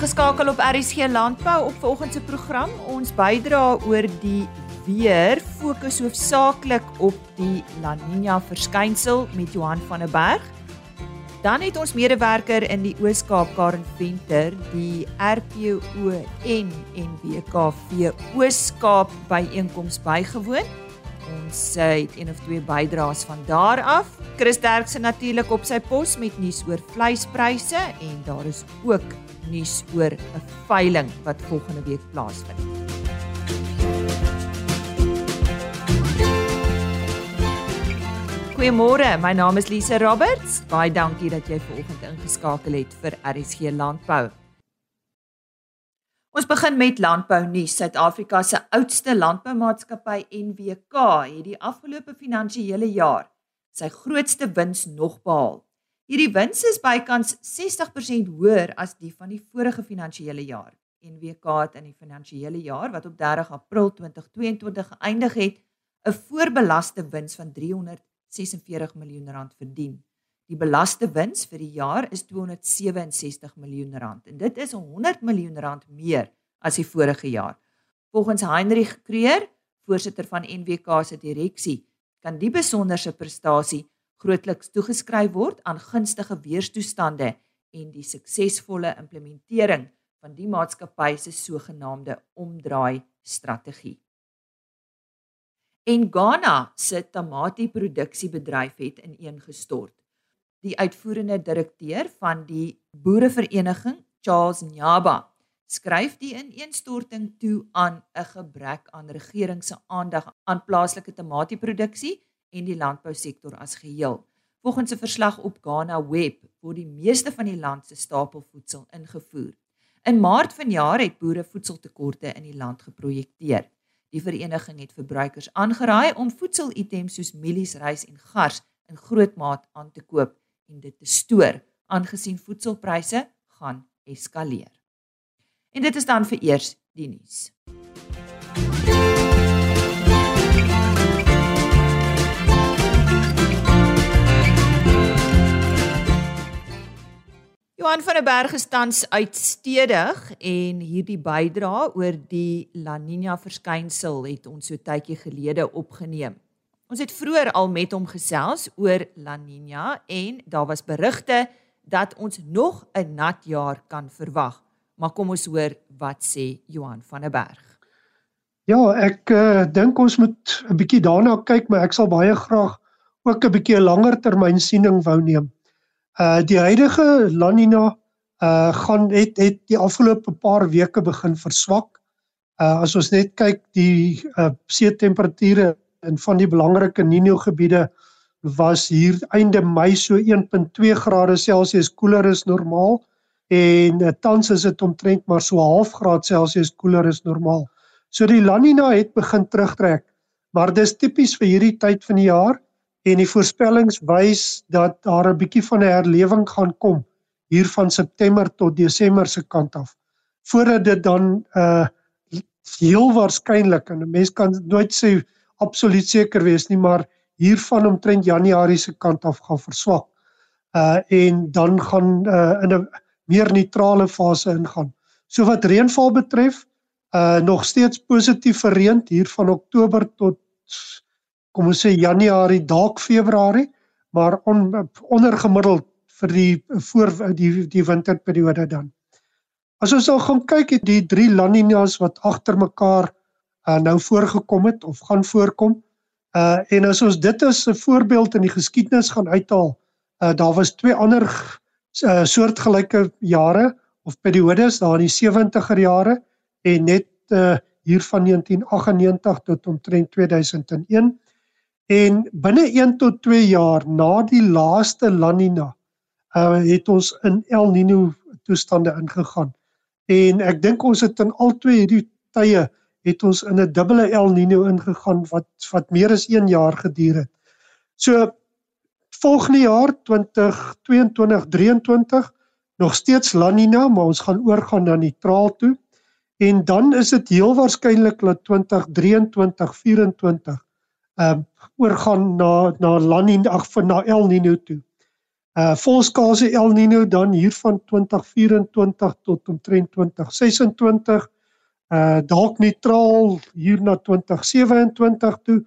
ingeskakel op RSG Landbou op vanoggend se program. Ons bydra oor die weer fokus hoofsaaklik op die La Nina verskynsel met Johan van der Berg. Dan het ons medewerker in die Oos-Kaap Karen Venter die RPO en NWKV Oos-Kaap byeenkoms bygewoon. Ons het een of twee bydraes van daar af. Chris Derkse natuurlik op sy pos met nuus oor vleispryse en daar is ook nuus oor 'n veiling wat volgende week plaasvind. Goeiemôre, my naam is Lise Roberts. Baie dankie dat jy vanoggend ingeskakel het vir RSG Landbou. Ons begin met landbou nuus. Suid-Afrika se oudste landboumaatskappy NWK het die afgelope finansiële jaar sy grootste wins nog behaal. Hierdie wins is bykans 60% hoër as die van die vorige finansiële jaar. NWK het in die finansiële jaar wat op 30 April 2022 geëindig het, 'n voorbelaste wins van 346 miljoen rand verdien. Die belaste wins vir die jaar is 267 miljoen rand en dit is 100 miljoen rand meer as die vorige jaar. Volgens Heinrich Kreer, voorsitter van NWK se direksie, kan die besonderse prestasie grootliks toegeskryf word aan gunstige weerstoestande en die suksesvolle implementering van die maatskappy se sogenaamde omdraai strategie. En Ghana se tamatieproduksiebedryf het ineengestort. Die uitvoerende direkteur van die boerevereniging, Charles Nyaba, skryf die ineenstorting toe aan 'n gebrek aan regering se aandag aan plaaslike tamatieproduksie en die landbousektor as geheel. Volgens 'n verslag op Ghana Web word die meeste van die land se stapelvoedsel ingevoer. In Maart vanjaar het boere voedseltekorte in die land geprojekteer. Die vereniging het verbruikers aangeraai om voedselitems soos mielies, rys en gars in groot maat aan te koop en dit te stoor aangesien voedselpryse gaan eskaleer. En dit is dan vir eers die nuus. Johan van der Berg is tans uitstedig en hierdie bydra oor die La Nina verskynsel het ons so tydjie gelede opgeneem. Ons het vroeër al met hom gesels oor La Nina en daar was berigte dat ons nog 'n nat jaar kan verwag. Maar kom ons hoor wat sê Johan van der Berg. Ja, ek uh, dink ons moet 'n bietjie daarna kyk, maar ek sal baie graag ook 'n bietjie 'n langer termyn siening wou neem. Uh die huidige La Nina uh gaan het het die afgelope paar weke begin verswak. Uh as ons net kyk die uh see in van die belangrike Nino gebiede was hier einde Mei so 1.2 grade Celsius koeler as normaal en uh, tans is dit omtrent maar so 'n half graad Celsius koeler as normaal. So die La Nina het begin terugtrek. Maar dis tipies vir hierdie tyd van die jaar en die voorspellings wys dat daar 'n bietjie van 'n herlewing gaan kom hier van September tot Desember se kant af. Voordat dit dan uh heel waarskynlik en 'n mens kan nooit sê absoluut seker wees nie, maar hier van omtrent Januarie se kant af gaan verswak. Uh en dan gaan uh in 'n meer neutrale fase ingaan. So wat reënval betref, uh nog steeds positief vir reën hier van Oktober tot kom ons sê Januarie dalk Februarie, maar on, ondergemiddeld vir die voor die die winterperiode dan. As ons nou gaan kyk het die drie La Niñas wat agter mekaar uh, nou voorgekom het of gaan voorkom. Uh en as ons dit as 'n voorbeeld in die geskiedenis gaan uithaal, uh daar was twee ander uh, soortgelyke jare of periodes daar in die 70er jare en net uh hier van 1998 tot omtrent 2001 En binne 1 tot 2 jaar na die laaste La Nina uh het ons in El Nino toestande ingegaan. En ek dink ons het in al twee hierdie tye het ons in 'n dubbele El Nino ingegaan wat wat meer as 1 jaar geduur het. So volgende jaar 2022-23 nog steeds La Nina, maar ons gaan oorgaan na neutraal toe. En dan is dit heel waarskynlik dat 2023-24 ehm uh, oorgaan na na La Nina ag van na El Nino toe. Uh volskaalse El Nino dan hier van 2024 tot omtrent 2026 uh dalk neutraal hier na 2027 toe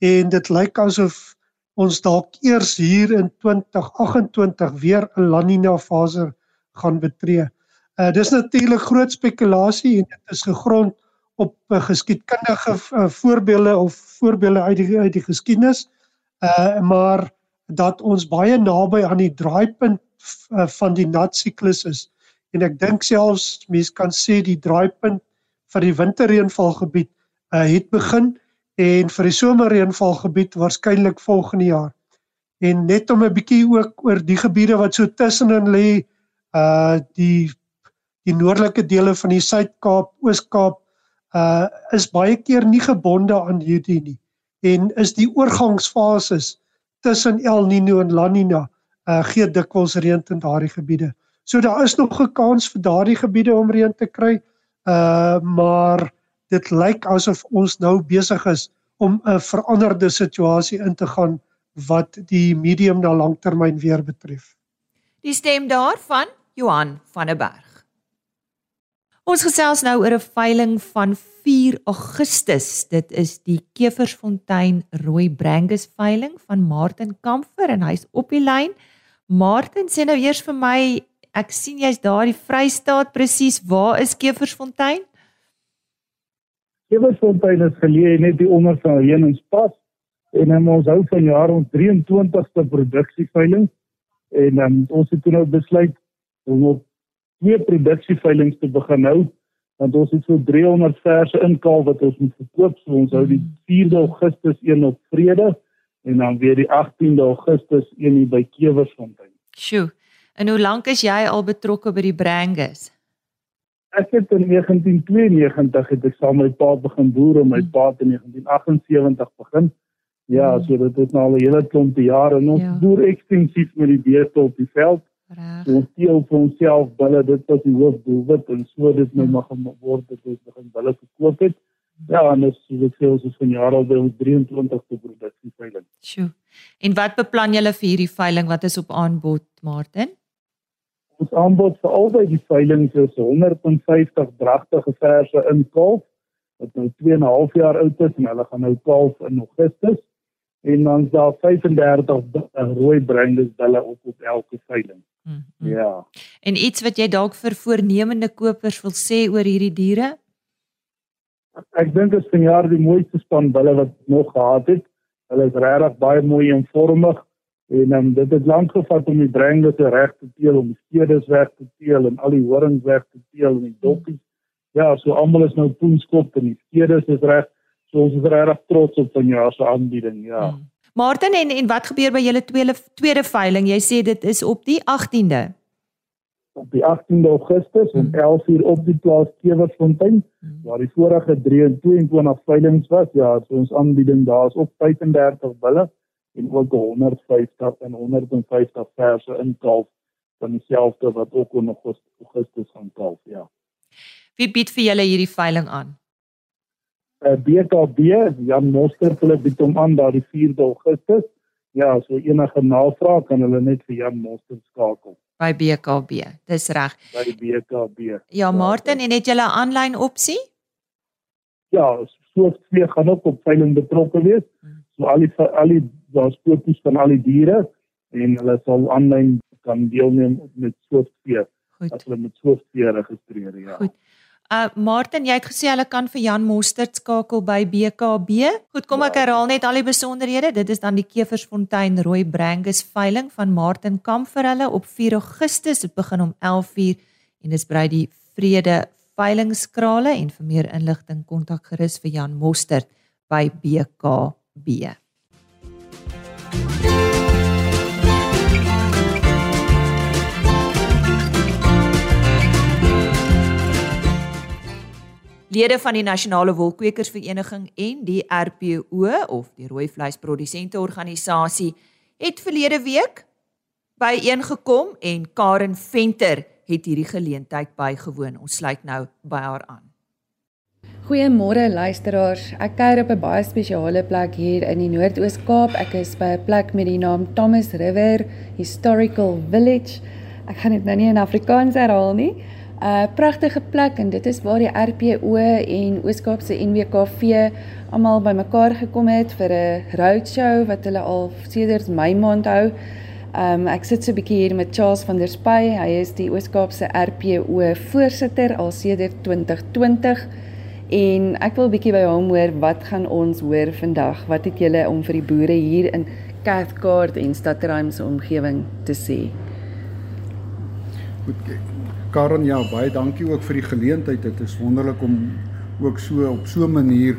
en dit lyk asof ons dalk eers hier in 2028 weer 'n La Nina fase gaan betree. Uh dis natuurlik groot spekulasie en dit is gegrond op uh, geskiedkundige uh, voorbeelde of voorbeelde uit die uit die geskiedenis. Uh maar dat ons baie naby aan die draaipunt uh, van die nat siklus is en ek dink selfs mense kan sê die draaipunt vir die winterreënvalgebied uh, het begin en vir die somerreënvalgebied waarskynlik volgende jaar. En net om 'n bietjie ook oor die gebiede wat so tussenin lê, uh die die noordelike dele van die Suid-Kaap, Oos-Kaap, uh is baie keer nie gebonde aan hierdie nie en is die oorgangsfases tussen El Niño en La Niña uh gee dikwels reën in daardie gebiede. So daar is nog 'n kans vir daardie gebiede om reën te kry. Uh maar dit lyk asof ons nou besig is om 'n veranderde situasie in te gaan wat die medium na langtermyn weer betref. Die stem daarvan Johan van der Berg. Ons gesels nou oor 'n veiling van 4 Augustus. Dit is die Keversfontein Rooi Brangus veiling van Martin Kamfer en hy's op die lyn. Martin sê nou eers vir my, ek sien jy's daar die Vrystaat presies. Waar is Keversfontein? Keversfontein is geleë net die onder van Heningspas en um, ons hou van jaar ons 23ste produksieveiling en um, ons het nou besluit om op twee produksieveilings te begin hou want ons het so 300 verse inkaal wat ons moet verkoop so ons hou die 4de Augustus een op Vrede en dan weer die 18de Augustus een hier by Keversfontein. Sjoe. En hoe lank is jy al betrokke by die Brangus? Ek het in 1992 het ek saam met my pa begin boer en my pa het in 1978 begin. Ja, hmm. so dit het nou al 'n hele klomp jare en ons ja. boer ekstensief met die beeste op die veld. Reg. Ons steel vir onsself bulle, dit was die hoofdoelwit en so dit nou ja. mag word dat ons begin bulle verkoop het. Ja, en dis so dit sê ons is van jaar al by ons 23ste produksie veiling. Sjoe. En wat beplan julle vir hierdie veiling? Wat is op aanbod, Martin? Ons aanbod vir albei die veilings is 150 dragtige verse in kalf wat nou 2 en 'n half jaar oud is en hulle gaan nou kalf in Augustus en dan is daar 35 rooi breindes bulle op op elke veiling. Mm -hmm. Ja. En iets wat jy dalk vir voornemende kopers wil sê oor hierdie diere? Ek dink dit is vanjaar die mooiste span bulle wat nog gehad het. Hulle is regtig baie mooi en vormig en um, dit het lank gevat om die breindes reg te teel, om skedes weg te teel en al die horings weg te teel en die doppies. Ja, so almal is nou poenskop en die skedes is reg. So ons is regtig trots op vanjaar se aanbieding, ja. Hmm. Martin en en wat gebeur by julle tweede tweede veiling? Jy sê dit is op die 18de. Op die 18de Augustus om 11:00 hmm. op die plaas Kewersfontein hmm. waar die vorige 23 veilings was. Ja, so ons aanbieding daar is op 35 bulle en ook 150 en 150 verse in kalf van dieselfde wat ook in Augustus gaan kalf, ja. Wie bied vir julle hierdie veiling aan? uh, BKB Jan Moster hulle bied hom aan daardie 4de Augustus. Ja, so enige navraag kan hulle net vir Jan Moster skakel. By BKB. Dis reg. By BKB. Ja, Martin, en het jy 'n aanlyn opsie? Ja, so twee gaan ook op veiling betrokke wees. So al die al die daar's foto's van al die diere en hulle sal aanlyn kan deelneem met so twee. As hulle met so twee registreer, ja. Goed. Uh Martin, jy het gesê hulle kan vir Jan Mostert skakel by BKB. Goed, kom ek ja. herhaal net al die besonderhede. Dit is dan die Keversfontein Rooi Brangus veiling van Martin Kamp vir hulle op 4 Augustus. Dit begin om 11:00 en dis by die Vrede veilingskrale en vir meer inligting kontak gerus vir Jan Mostert by BKB. Lede van die Nasionale Wolkwekersvereniging en die RPO of die Rooi Vleisprodusente Organisasie het verlede week byeengekom en Karen Venter het hierdie geleentheid bygewoon. Ons sluit nou by haar aan. Goeiemôre luisteraars. Ek kuier op 'n baie spesiale plek hier in die Noord-Oos-Kaap. Ek is by 'n plek met die naam Thomas River Historical Village. Ek gaan dit nou nie in Afrikaans herhaal nie. 'n uh, Pragtige plek en dit is waar die RPO en Oos-Kaapse NWKV almal bymekaar gekom het vir 'n roadshow wat hulle al sedert Mei maand hou. Um ek sit so 'n bietjie hier met Charles van der Spy. Hy is die Oos-Kaapse RPO voorsitter al sedert 2020. En ek wil bietjie by hom hoor wat gaan ons hoor vandag? Wat het julle om vir die boere hier in Cathcart en Stadtruim se omgewing te sê? Goed. Karen, ja, baie dankie ook vir die geleentheid. Dit is wonderlik om ook so op so 'n manier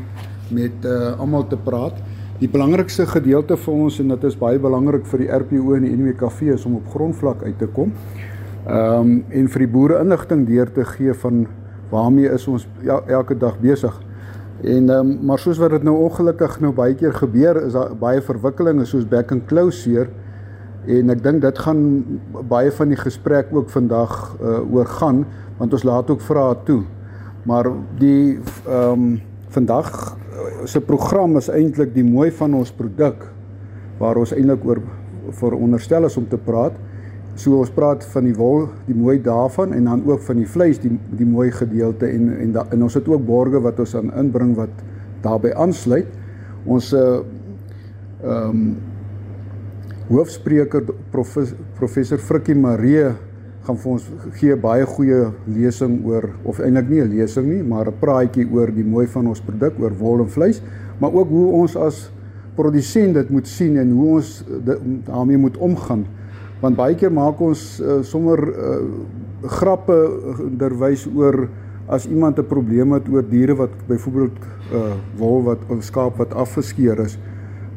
met uh almal te praat. Die belangrikste gedeelte vir ons en dit is baie belangrik vir die RPO en die NWKV is om op grondvlak uit te kom. Ehm um, en vir die boere inligting deur te gee van waarmee is ons ja, elke dag besig. En ehm um, maar soos wat dit nou ongelukkig nou baie keer gebeur is daar baie verwikkelinge soos back and closure en ek dink dit gaan baie van die gesprek ook vandag uh, oor gaan want ons laat ook vrae toe. Maar die ehm um, vandag uh, se program is eintlik die mooi van ons produk waar ons eintlik oor veronderstel is om te praat. So ons praat van die wol, die mooi daarvan en dan ook van die vleis, die die mooi gedeelte en en, da, en ons het ook borge wat ons aan inbring wat daarbey aansluit. Ons uh ehm um, hoofspreker professor, professor Frikkie Maree gaan vir ons gee baie goeie lesing oor of eintlik nie 'n lesing nie, maar 'n praatjie oor die mooi van ons produk, oor wol en vleis, maar ook hoe ons as produsent dit moet sien en hoe ons daarmee moet omgaan want baie keer maak ons uh, sommer uh, grappe derwys oor as iemand 'n probleem het oor diere wat byvoorbeeld uh, wol wat of skaap wat afgeskeer is.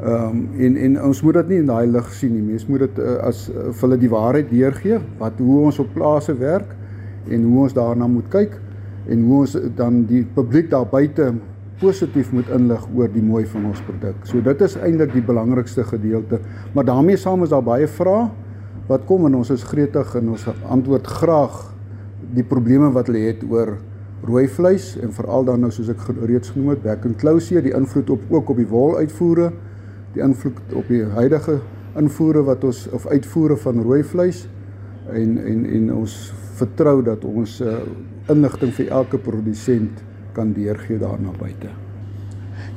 Ehm um, en en ons moet dit nie in daai lig sien nie. Mens moet dit uh, as uh, vir hulle die waarheid deurgee wat hoe ons op plase werk en hoe ons daarna moet kyk en hoe ons dan die publiek daar buite positief moet inlig oor die mooi van ons produk. So dit is eintlik die belangrikste gedeelte. Maar daarmee saam is daar baie vrae wat kom en ons is gretig en ons antwoord graag die probleme wat hulle het oor rooi vleis en veral dan nou soos ek reeds genoem het back and closure die invloed op ook op die wol uitvoere die invloed op die huidige invoere wat ons of uitvoere van rooi vleis en en en ons vertrou dat ons uh, inligting vir elke produsent kan deurgee daarna buite.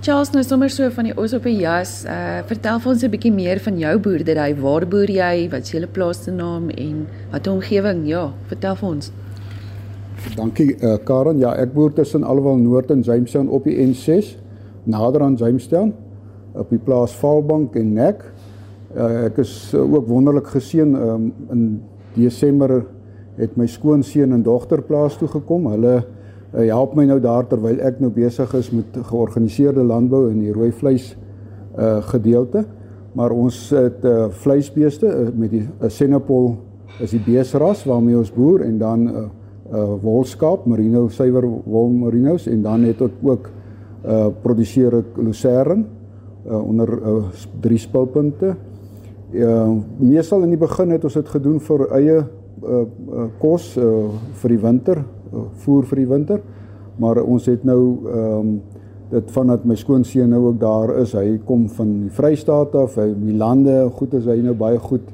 Charles, nou sommer so van die os op die jas. Uh vertel vir ons 'n bietjie meer van jou boerdery. Waar boer jy? Wat is julle plaas se naam en wat omgewing? Ja, vertel vir ons. Dankie uh Karen. Ja, ek boer tussen Alwel Noord en Jamestown op die N6, nader aan Jamestown op die plaas Valbank en Nek. Uh ek is uh, ook wonderlik geseën um, in Desember het my skoonseun en dogter plaas toe gekom. Hulle uh, help my nou daar terwyl ek nou besig is met georganiseerde landbou in die rooi vleis uh gedeelte. Maar ons het uh, vleisbeeste uh, met die uh, Senepol is die beesras waarmee ons boer en dan uh, uh, wolskaap, merino suiwer wol merinos en dan het ek ook uh produseer ek lucerne uh, onder uh, drie spulpunte. Uh meestal in die begin het ons dit gedoen vir eie uh, uh kos uh, vir die winter voer vir die winter. Maar ons het nou ehm um, dit vandat my skoonseun nou ook daar is. Hy kom van die Vrystaat af, hy die lande, goed is hy nou baie goed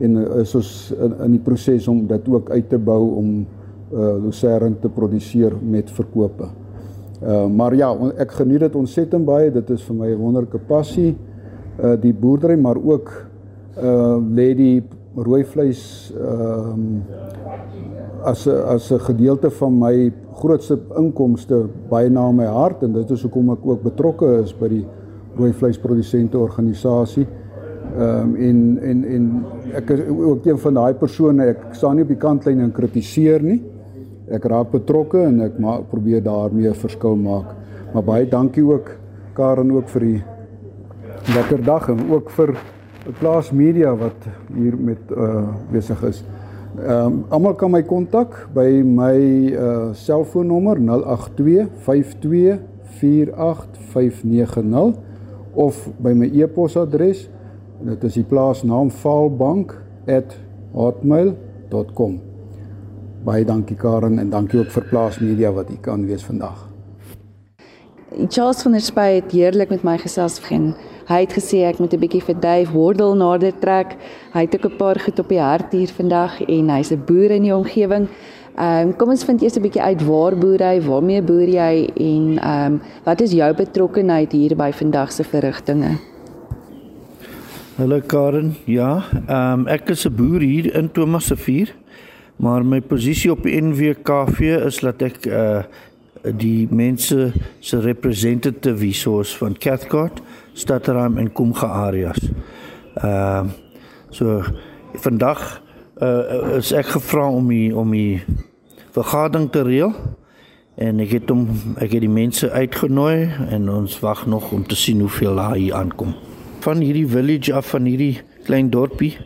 en is ons in, in die proses om dit ook uit te bou om uh lucerne te produseer met verkope. Uh maar ja, ek geniet dit ontsettend baie. Dit is vir my 'n wonderlike passie. Uh die boerdery, maar ook uh lê die rooi vleis ehm um, as 'n as 'n gedeelte van my grootste inkomste baie na my hart en dit is hoekom ek ook betrokke is by die rooi vleisprodusente organisasie. Ehm um, en en en ek is ook een van daai persone ek staan nie op die kantlyn en kritiseer nie. Ek raak betrokke en ek maak probeer daarmee 'n verskil maak. Maar baie dankie ook Karen ook vir die lekker dag en ook vir plaas media wat hier met uh besig is. Ehm um, almal kan my kontak by my uh selfoonnommer 082 52 48590 of by my e-posadres. Dit is die plaasnaam valbank@hotmail.com. Baie dankie Karen en dankie ook vir Plaas Media wat hier kan wees vandag. Charles van der Spy het heerlik met my gesels begin. Hy het gesê ek moet 'n bietjie vir Dave Wardle nader trek. Hy het ook 'n paar goed op die hart hier vandag en hy's 'n boer in die omgewing. Ehm um, kom ons vind eers 'n bietjie uit waar boer hy, waarmee boer jy en ehm um, wat is jou betrokkeheid hier by vandag se verrigtinge? Hallo Karen. Ja, ehm um, ek is 'n boer hier in Thomas se vuur. Maar my posisie op NWKV is dat ek uh die mense se representative resource van Cathcart, Stadtram en Kumga areas. Ehm uh, so vandag uh is ek gevra om die om die vergadering te reël en ek het hom ek het die mense uitgenooi en ons wag nog om te sien hoeveel daar hier aankom. Van hierdie village af van hierdie klein dorpie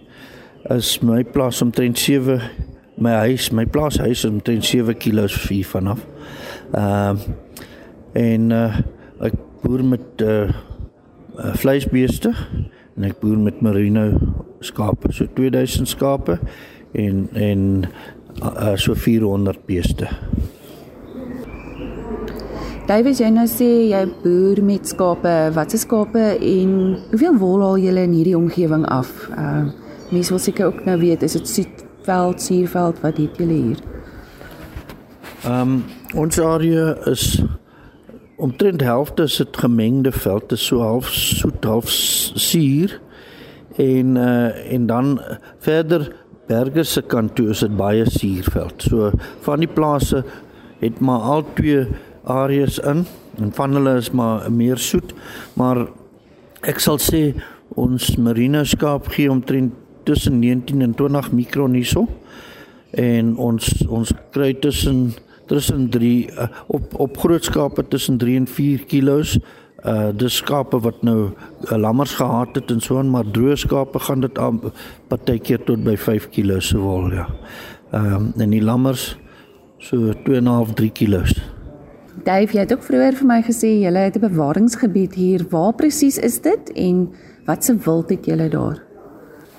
is my plaas omtrent 7 my huis, my plaashuis is omtrent 7 km hier vanaf. Ehm uh, en uh, ek boer met uh, uh vleisbeeste en ek boer met merino skape, so 2000 skape en en uh, so 400 beeste. David, jy nou sê jy boer met skape. Wat se skape en hoeveel wol haal julle in hierdie omgewing af? Uh mense wil seker ook nou weet, is dit veld, suurveld, wat het julle hier? Ehm um, ons area is omtrent helfte is dit gemengde veld, is so half soet, half suur en uh en dan verder berge se kant toe is dit baie suurveld. So van die plase het maar al twee areas in en van hulle is maar meer soet, maar ek sal sê ons marine skaap gee omtrent tussen 19 en 20 mikron hierso en ons ons kry tussen tussen 3 uh, eh, op op groot skape tussen 3 en 4 kilos uh dis skape wat nou uh, lammers gehad het en so aan maar droë skape gaan dit aan partykeer tot by 5 kg se wol ja. Ehm um, en die lammers so 2.5 3 kg. Dave, jy het ook vroeër vir my gesê jy het 'n bewaringsgebied hier. Waar presies is dit en wat se wild het julle daar?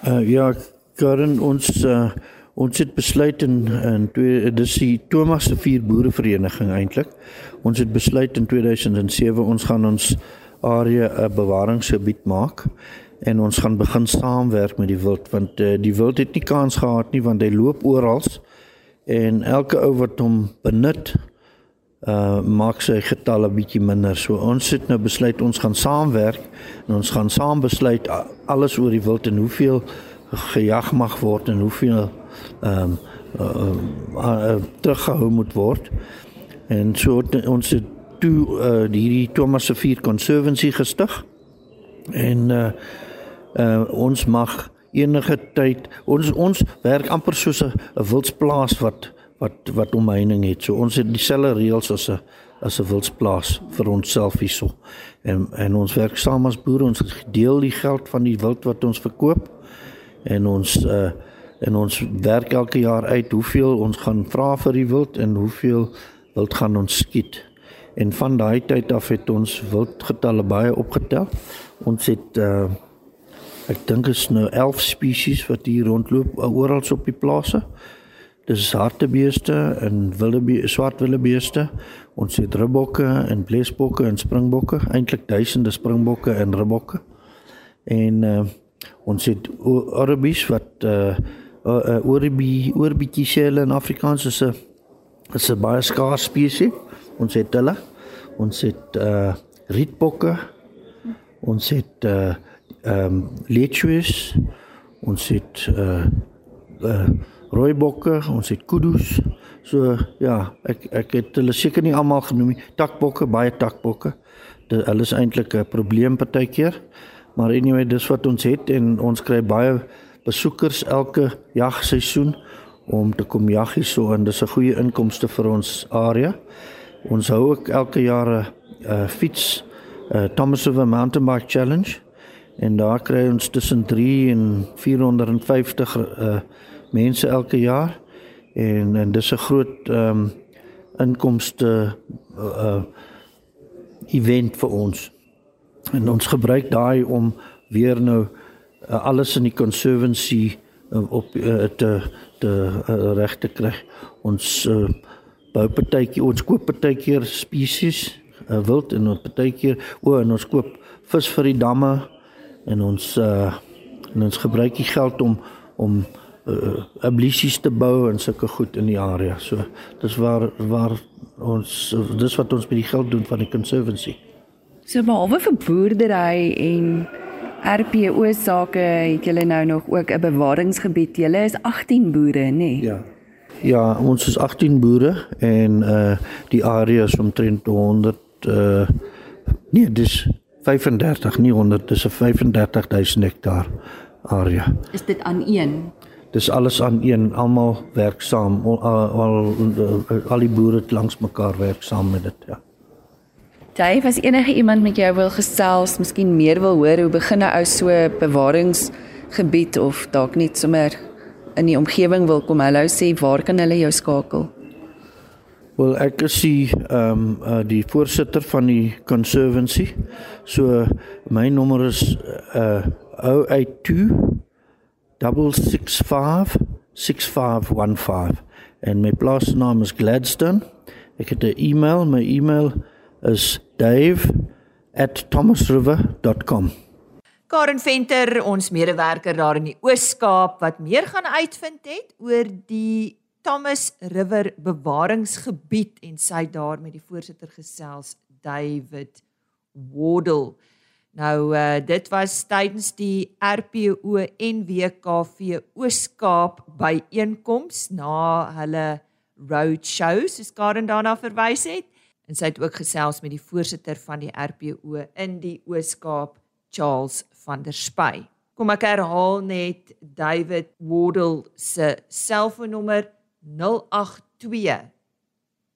Uh ja, Karen ons uh ons het besluit in in twee dis die Thomas se vier boerevereniging eintlik. Ons het besluit in 2007 ons gaan ons area 'n bewaringsgebied maak en ons gaan begin saamwerk met die wild want uh, die wild het nie kans gehad nie want hy loop oral en elke ou wat hom benut uh maak sy getalle bietjie minder. So ons het nou besluit ons gaan saamwerk en ons gaan saam besluit alles oor die wild en hoeveel gejag mag word en hoeveel ehm um, uh, uh, uh, teruggehou moet word. En so het ons het toe uh, hierdie Thomas se vier conservancy gestig. En uh uh ons mag enige tyd ons ons werk amper soos 'n wildsplaas wat wat wat omheining het. So ons het dieselfde reëls as 'n as 'n wildsplaas vir onsself hierso. En en ons werk saam as boere, ons deel die geld van die wild wat ons verkoop en ons uh en ons werk elke jaar uit hoeveel ons gaan vra vir die wild en hoeveel wild gaan ons skiet. En van daai tyd af het ons wildgetalle baie opgetel. Ons het uh ek dink is nou 11 spesies wat hier rondloop oral op die plase. Dis hartebeeste en wilde be swart wilde beeste. Ons het ribbokke en blesbokke en springbokke, eintlik duisende springbokke en ribbokke. En uh, ons het oribies wat uh, uh oribie orbietjie selle in Afrikaans is 'n is 'n baie skaars spesies. Ons het hulle. Ons het uh rietbokke. Ons het uh ehm um, lechues. Ons het uh uh rooibokke, ons het kudu's. So ja, ek ek het hulle seker nie almal genoem nie. Takbokke, baie takbokke. Dit hulle is eintlik 'n probleem partykeer. Maar anyway, dis wat ons het en ons kry baie besoekers elke jagseisoen om te kom jag hier so en dis 'n goeie inkomste vir ons area. Ons hou ook elke jaar 'n fiets uh, Thomas River Mountain Bike Challenge en daar kry ons tussen 3 en 450 uh, mense elke jaar en en dis 'n groot ehm um, inkomste uh event vir ons. En ons gebruik daai om weer nou uh, alles in die conservancy uh, op uh, te te uh, reg te kry. Ons uh, bou partytjie, ons koop partytjie spesies uh, wild en op partykeer o en ons koop vis vir die damme en ons uh en ons gebruik die geld om om uh ablisies te bou en sulke goed in die area. So dis waar waar ons dis wat ons met die geld doen van die conservancy. So behalwe vir boerdery en RPO sake het julle nou nog ook 'n bewaringsgebied. Julle is 18 boere, nê? Nee? Ja. Ja, ons is 18 boere en uh die area is omtrent 100 uh nee, dis 35, nie 100, dis 'n 35000 hektaar area. Is dit aan een? Dis alles aan een, almal werk saam. Al al, al, al die boere langs mekaar werk saam met dit, ja. Dave, as enige iemand met jou wil gesels, miskien meer wil hoor hoe begin 'n ou so bewaringsgebied of dalk net sommer in die omgewing wil kom hallo sê, waar kan hulle jou skakel? Wel ek is die ehm um, uh, die voorsitter van die conservancy. So my nommer is uh 082 665 6515 en my plaasnaam is Gladstone. Ek het 'n e-mail, my e-mail is dave@thomasriver.com. Karen Venter, ons medewerker daar in die Oos-Kaap wat meer gaan uitvind het oor die Thomas River bewaringsgebied en sy daar met die voorsitter gesels David Wardle. Nou uh dit was tydens die RPO NWKV Oos-Kaap byeenkoms na hulle road shows, soos Karen daarna verwys het en sy het ook gesels met die voorsitter van die RPO in die Oos-Kaap, Charles van der Spy. Kom ek herhaal net David Wardle se selfoonnommer 082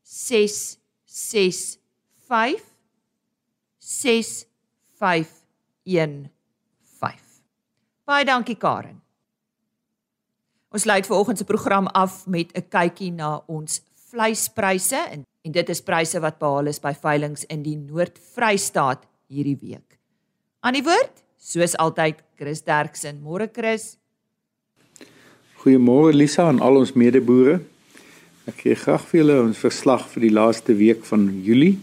665 6515. Baie dankie Karen. Ons lei vanoggend se program af met 'n kykie na ons vleispryse en en dit is pryse wat behaal is by veilinge in die Noord-Vrystaat hierdie week. Aan die woord, soos altyd, Chris Derksen. Môre Chris. Goeiemôre Lisa en al ons medeboere. Ek gee graag vir julle ons verslag vir die laaste week van Julie.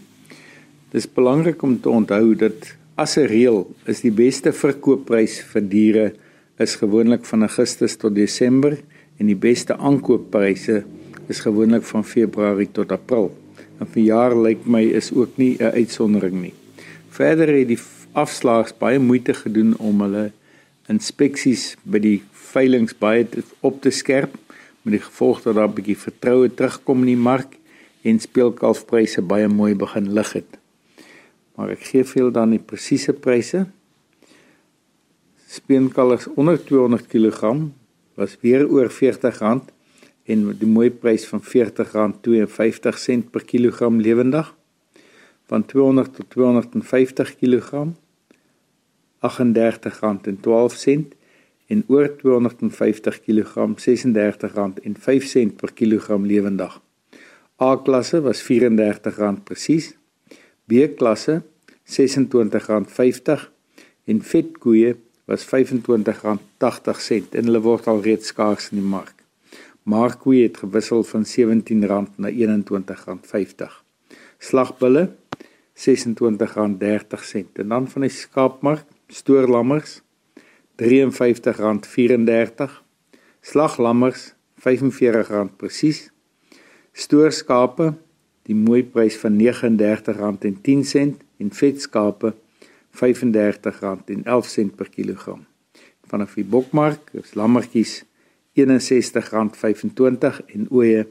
Dis belangrik om te onthou dat as 'n reël is die beste verkoopprys vir diere is gewoonlik van Augustus tot Desember en die beste aankooppryse is gewoonlik van Februarie tot April. En vir jaar lyk my is ook nie 'n uitsondering nie. Verder het die afslaers baie moeite gedoen om hulle inspeksies by die veilinge baie op te skerp met die gevolg dat daar 'n bietjie vertroue terugkom in die mark en speelkalfpryse baie mooi begin lig het. Maar ek gee veel dan die presiese pryse. Speenkalfs onder 200 kg was weer oor R40 en die mooi prys van R40.52 per kilogram lewendig van 200 tot 250 kg R38.12 en oor 250 kg R36.05 per kilogram lewendig. A klasse was R34 presies. B klasse R26.50 en vetkoeie was R25.80 en hulle word al reeds skaars in die mark. Markkoe het gewissel van R17 na R21.50. Slagbulle R26.30 en dan van die skaapmark stoorlammers R53.34 slaglammers R45 presies stoorskape die mooi prys van R39.10 en vetskape R35.11 per kilogram vanaf die bokmark is lammertjies R61.25 en ooe R46.12.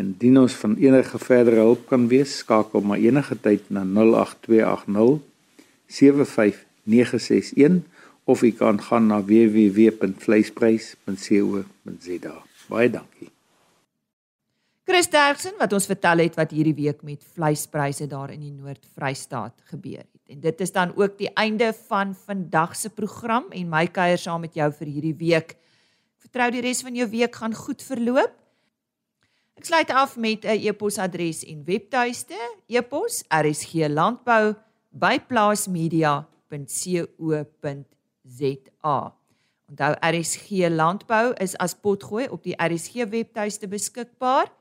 Indien ons van enige verdere hulp kan wees, skakel maar enige tyd na 08280 75961 of u kan gaan na www.vleisprys.co.za. Baie dankie. Chris Derksen wat ons vertel het wat hierdie week met vleispryse daar in die Noord-Vrystaat gebeur het. En dit is dan ook die einde van vandag se program en my kuier saam met jou vir hierdie week. Ek vertrou die res van jou week gaan goed verloop. Ek sluit af met 'n e-posadres en webtuiste: e-pos rsglandbou@plaasmedia.co.za. Onthou RSG Landbou is as potgooi op die RSG webtuiste beskikbaar.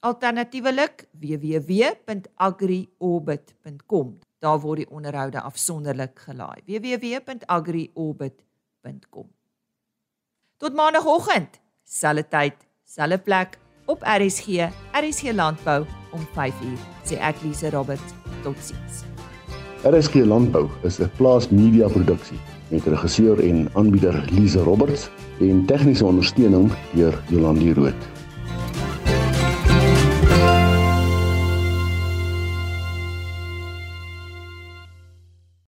Alternatiefelik www.agriorbit.com. Daar word die onderhoude afsonderlik gelaai. www.agriorbit.com. Tot maandagooggend, selfde tyd, selfde plek op RSG, RSG Landbou om 5uur. Sê ek Lise Roberts, totsiens. RSG Landbou is 'n plaas media produksie met regisseur en aanbieder Lise Roberts en tegniese ondersteuning deur Jolande Rooi.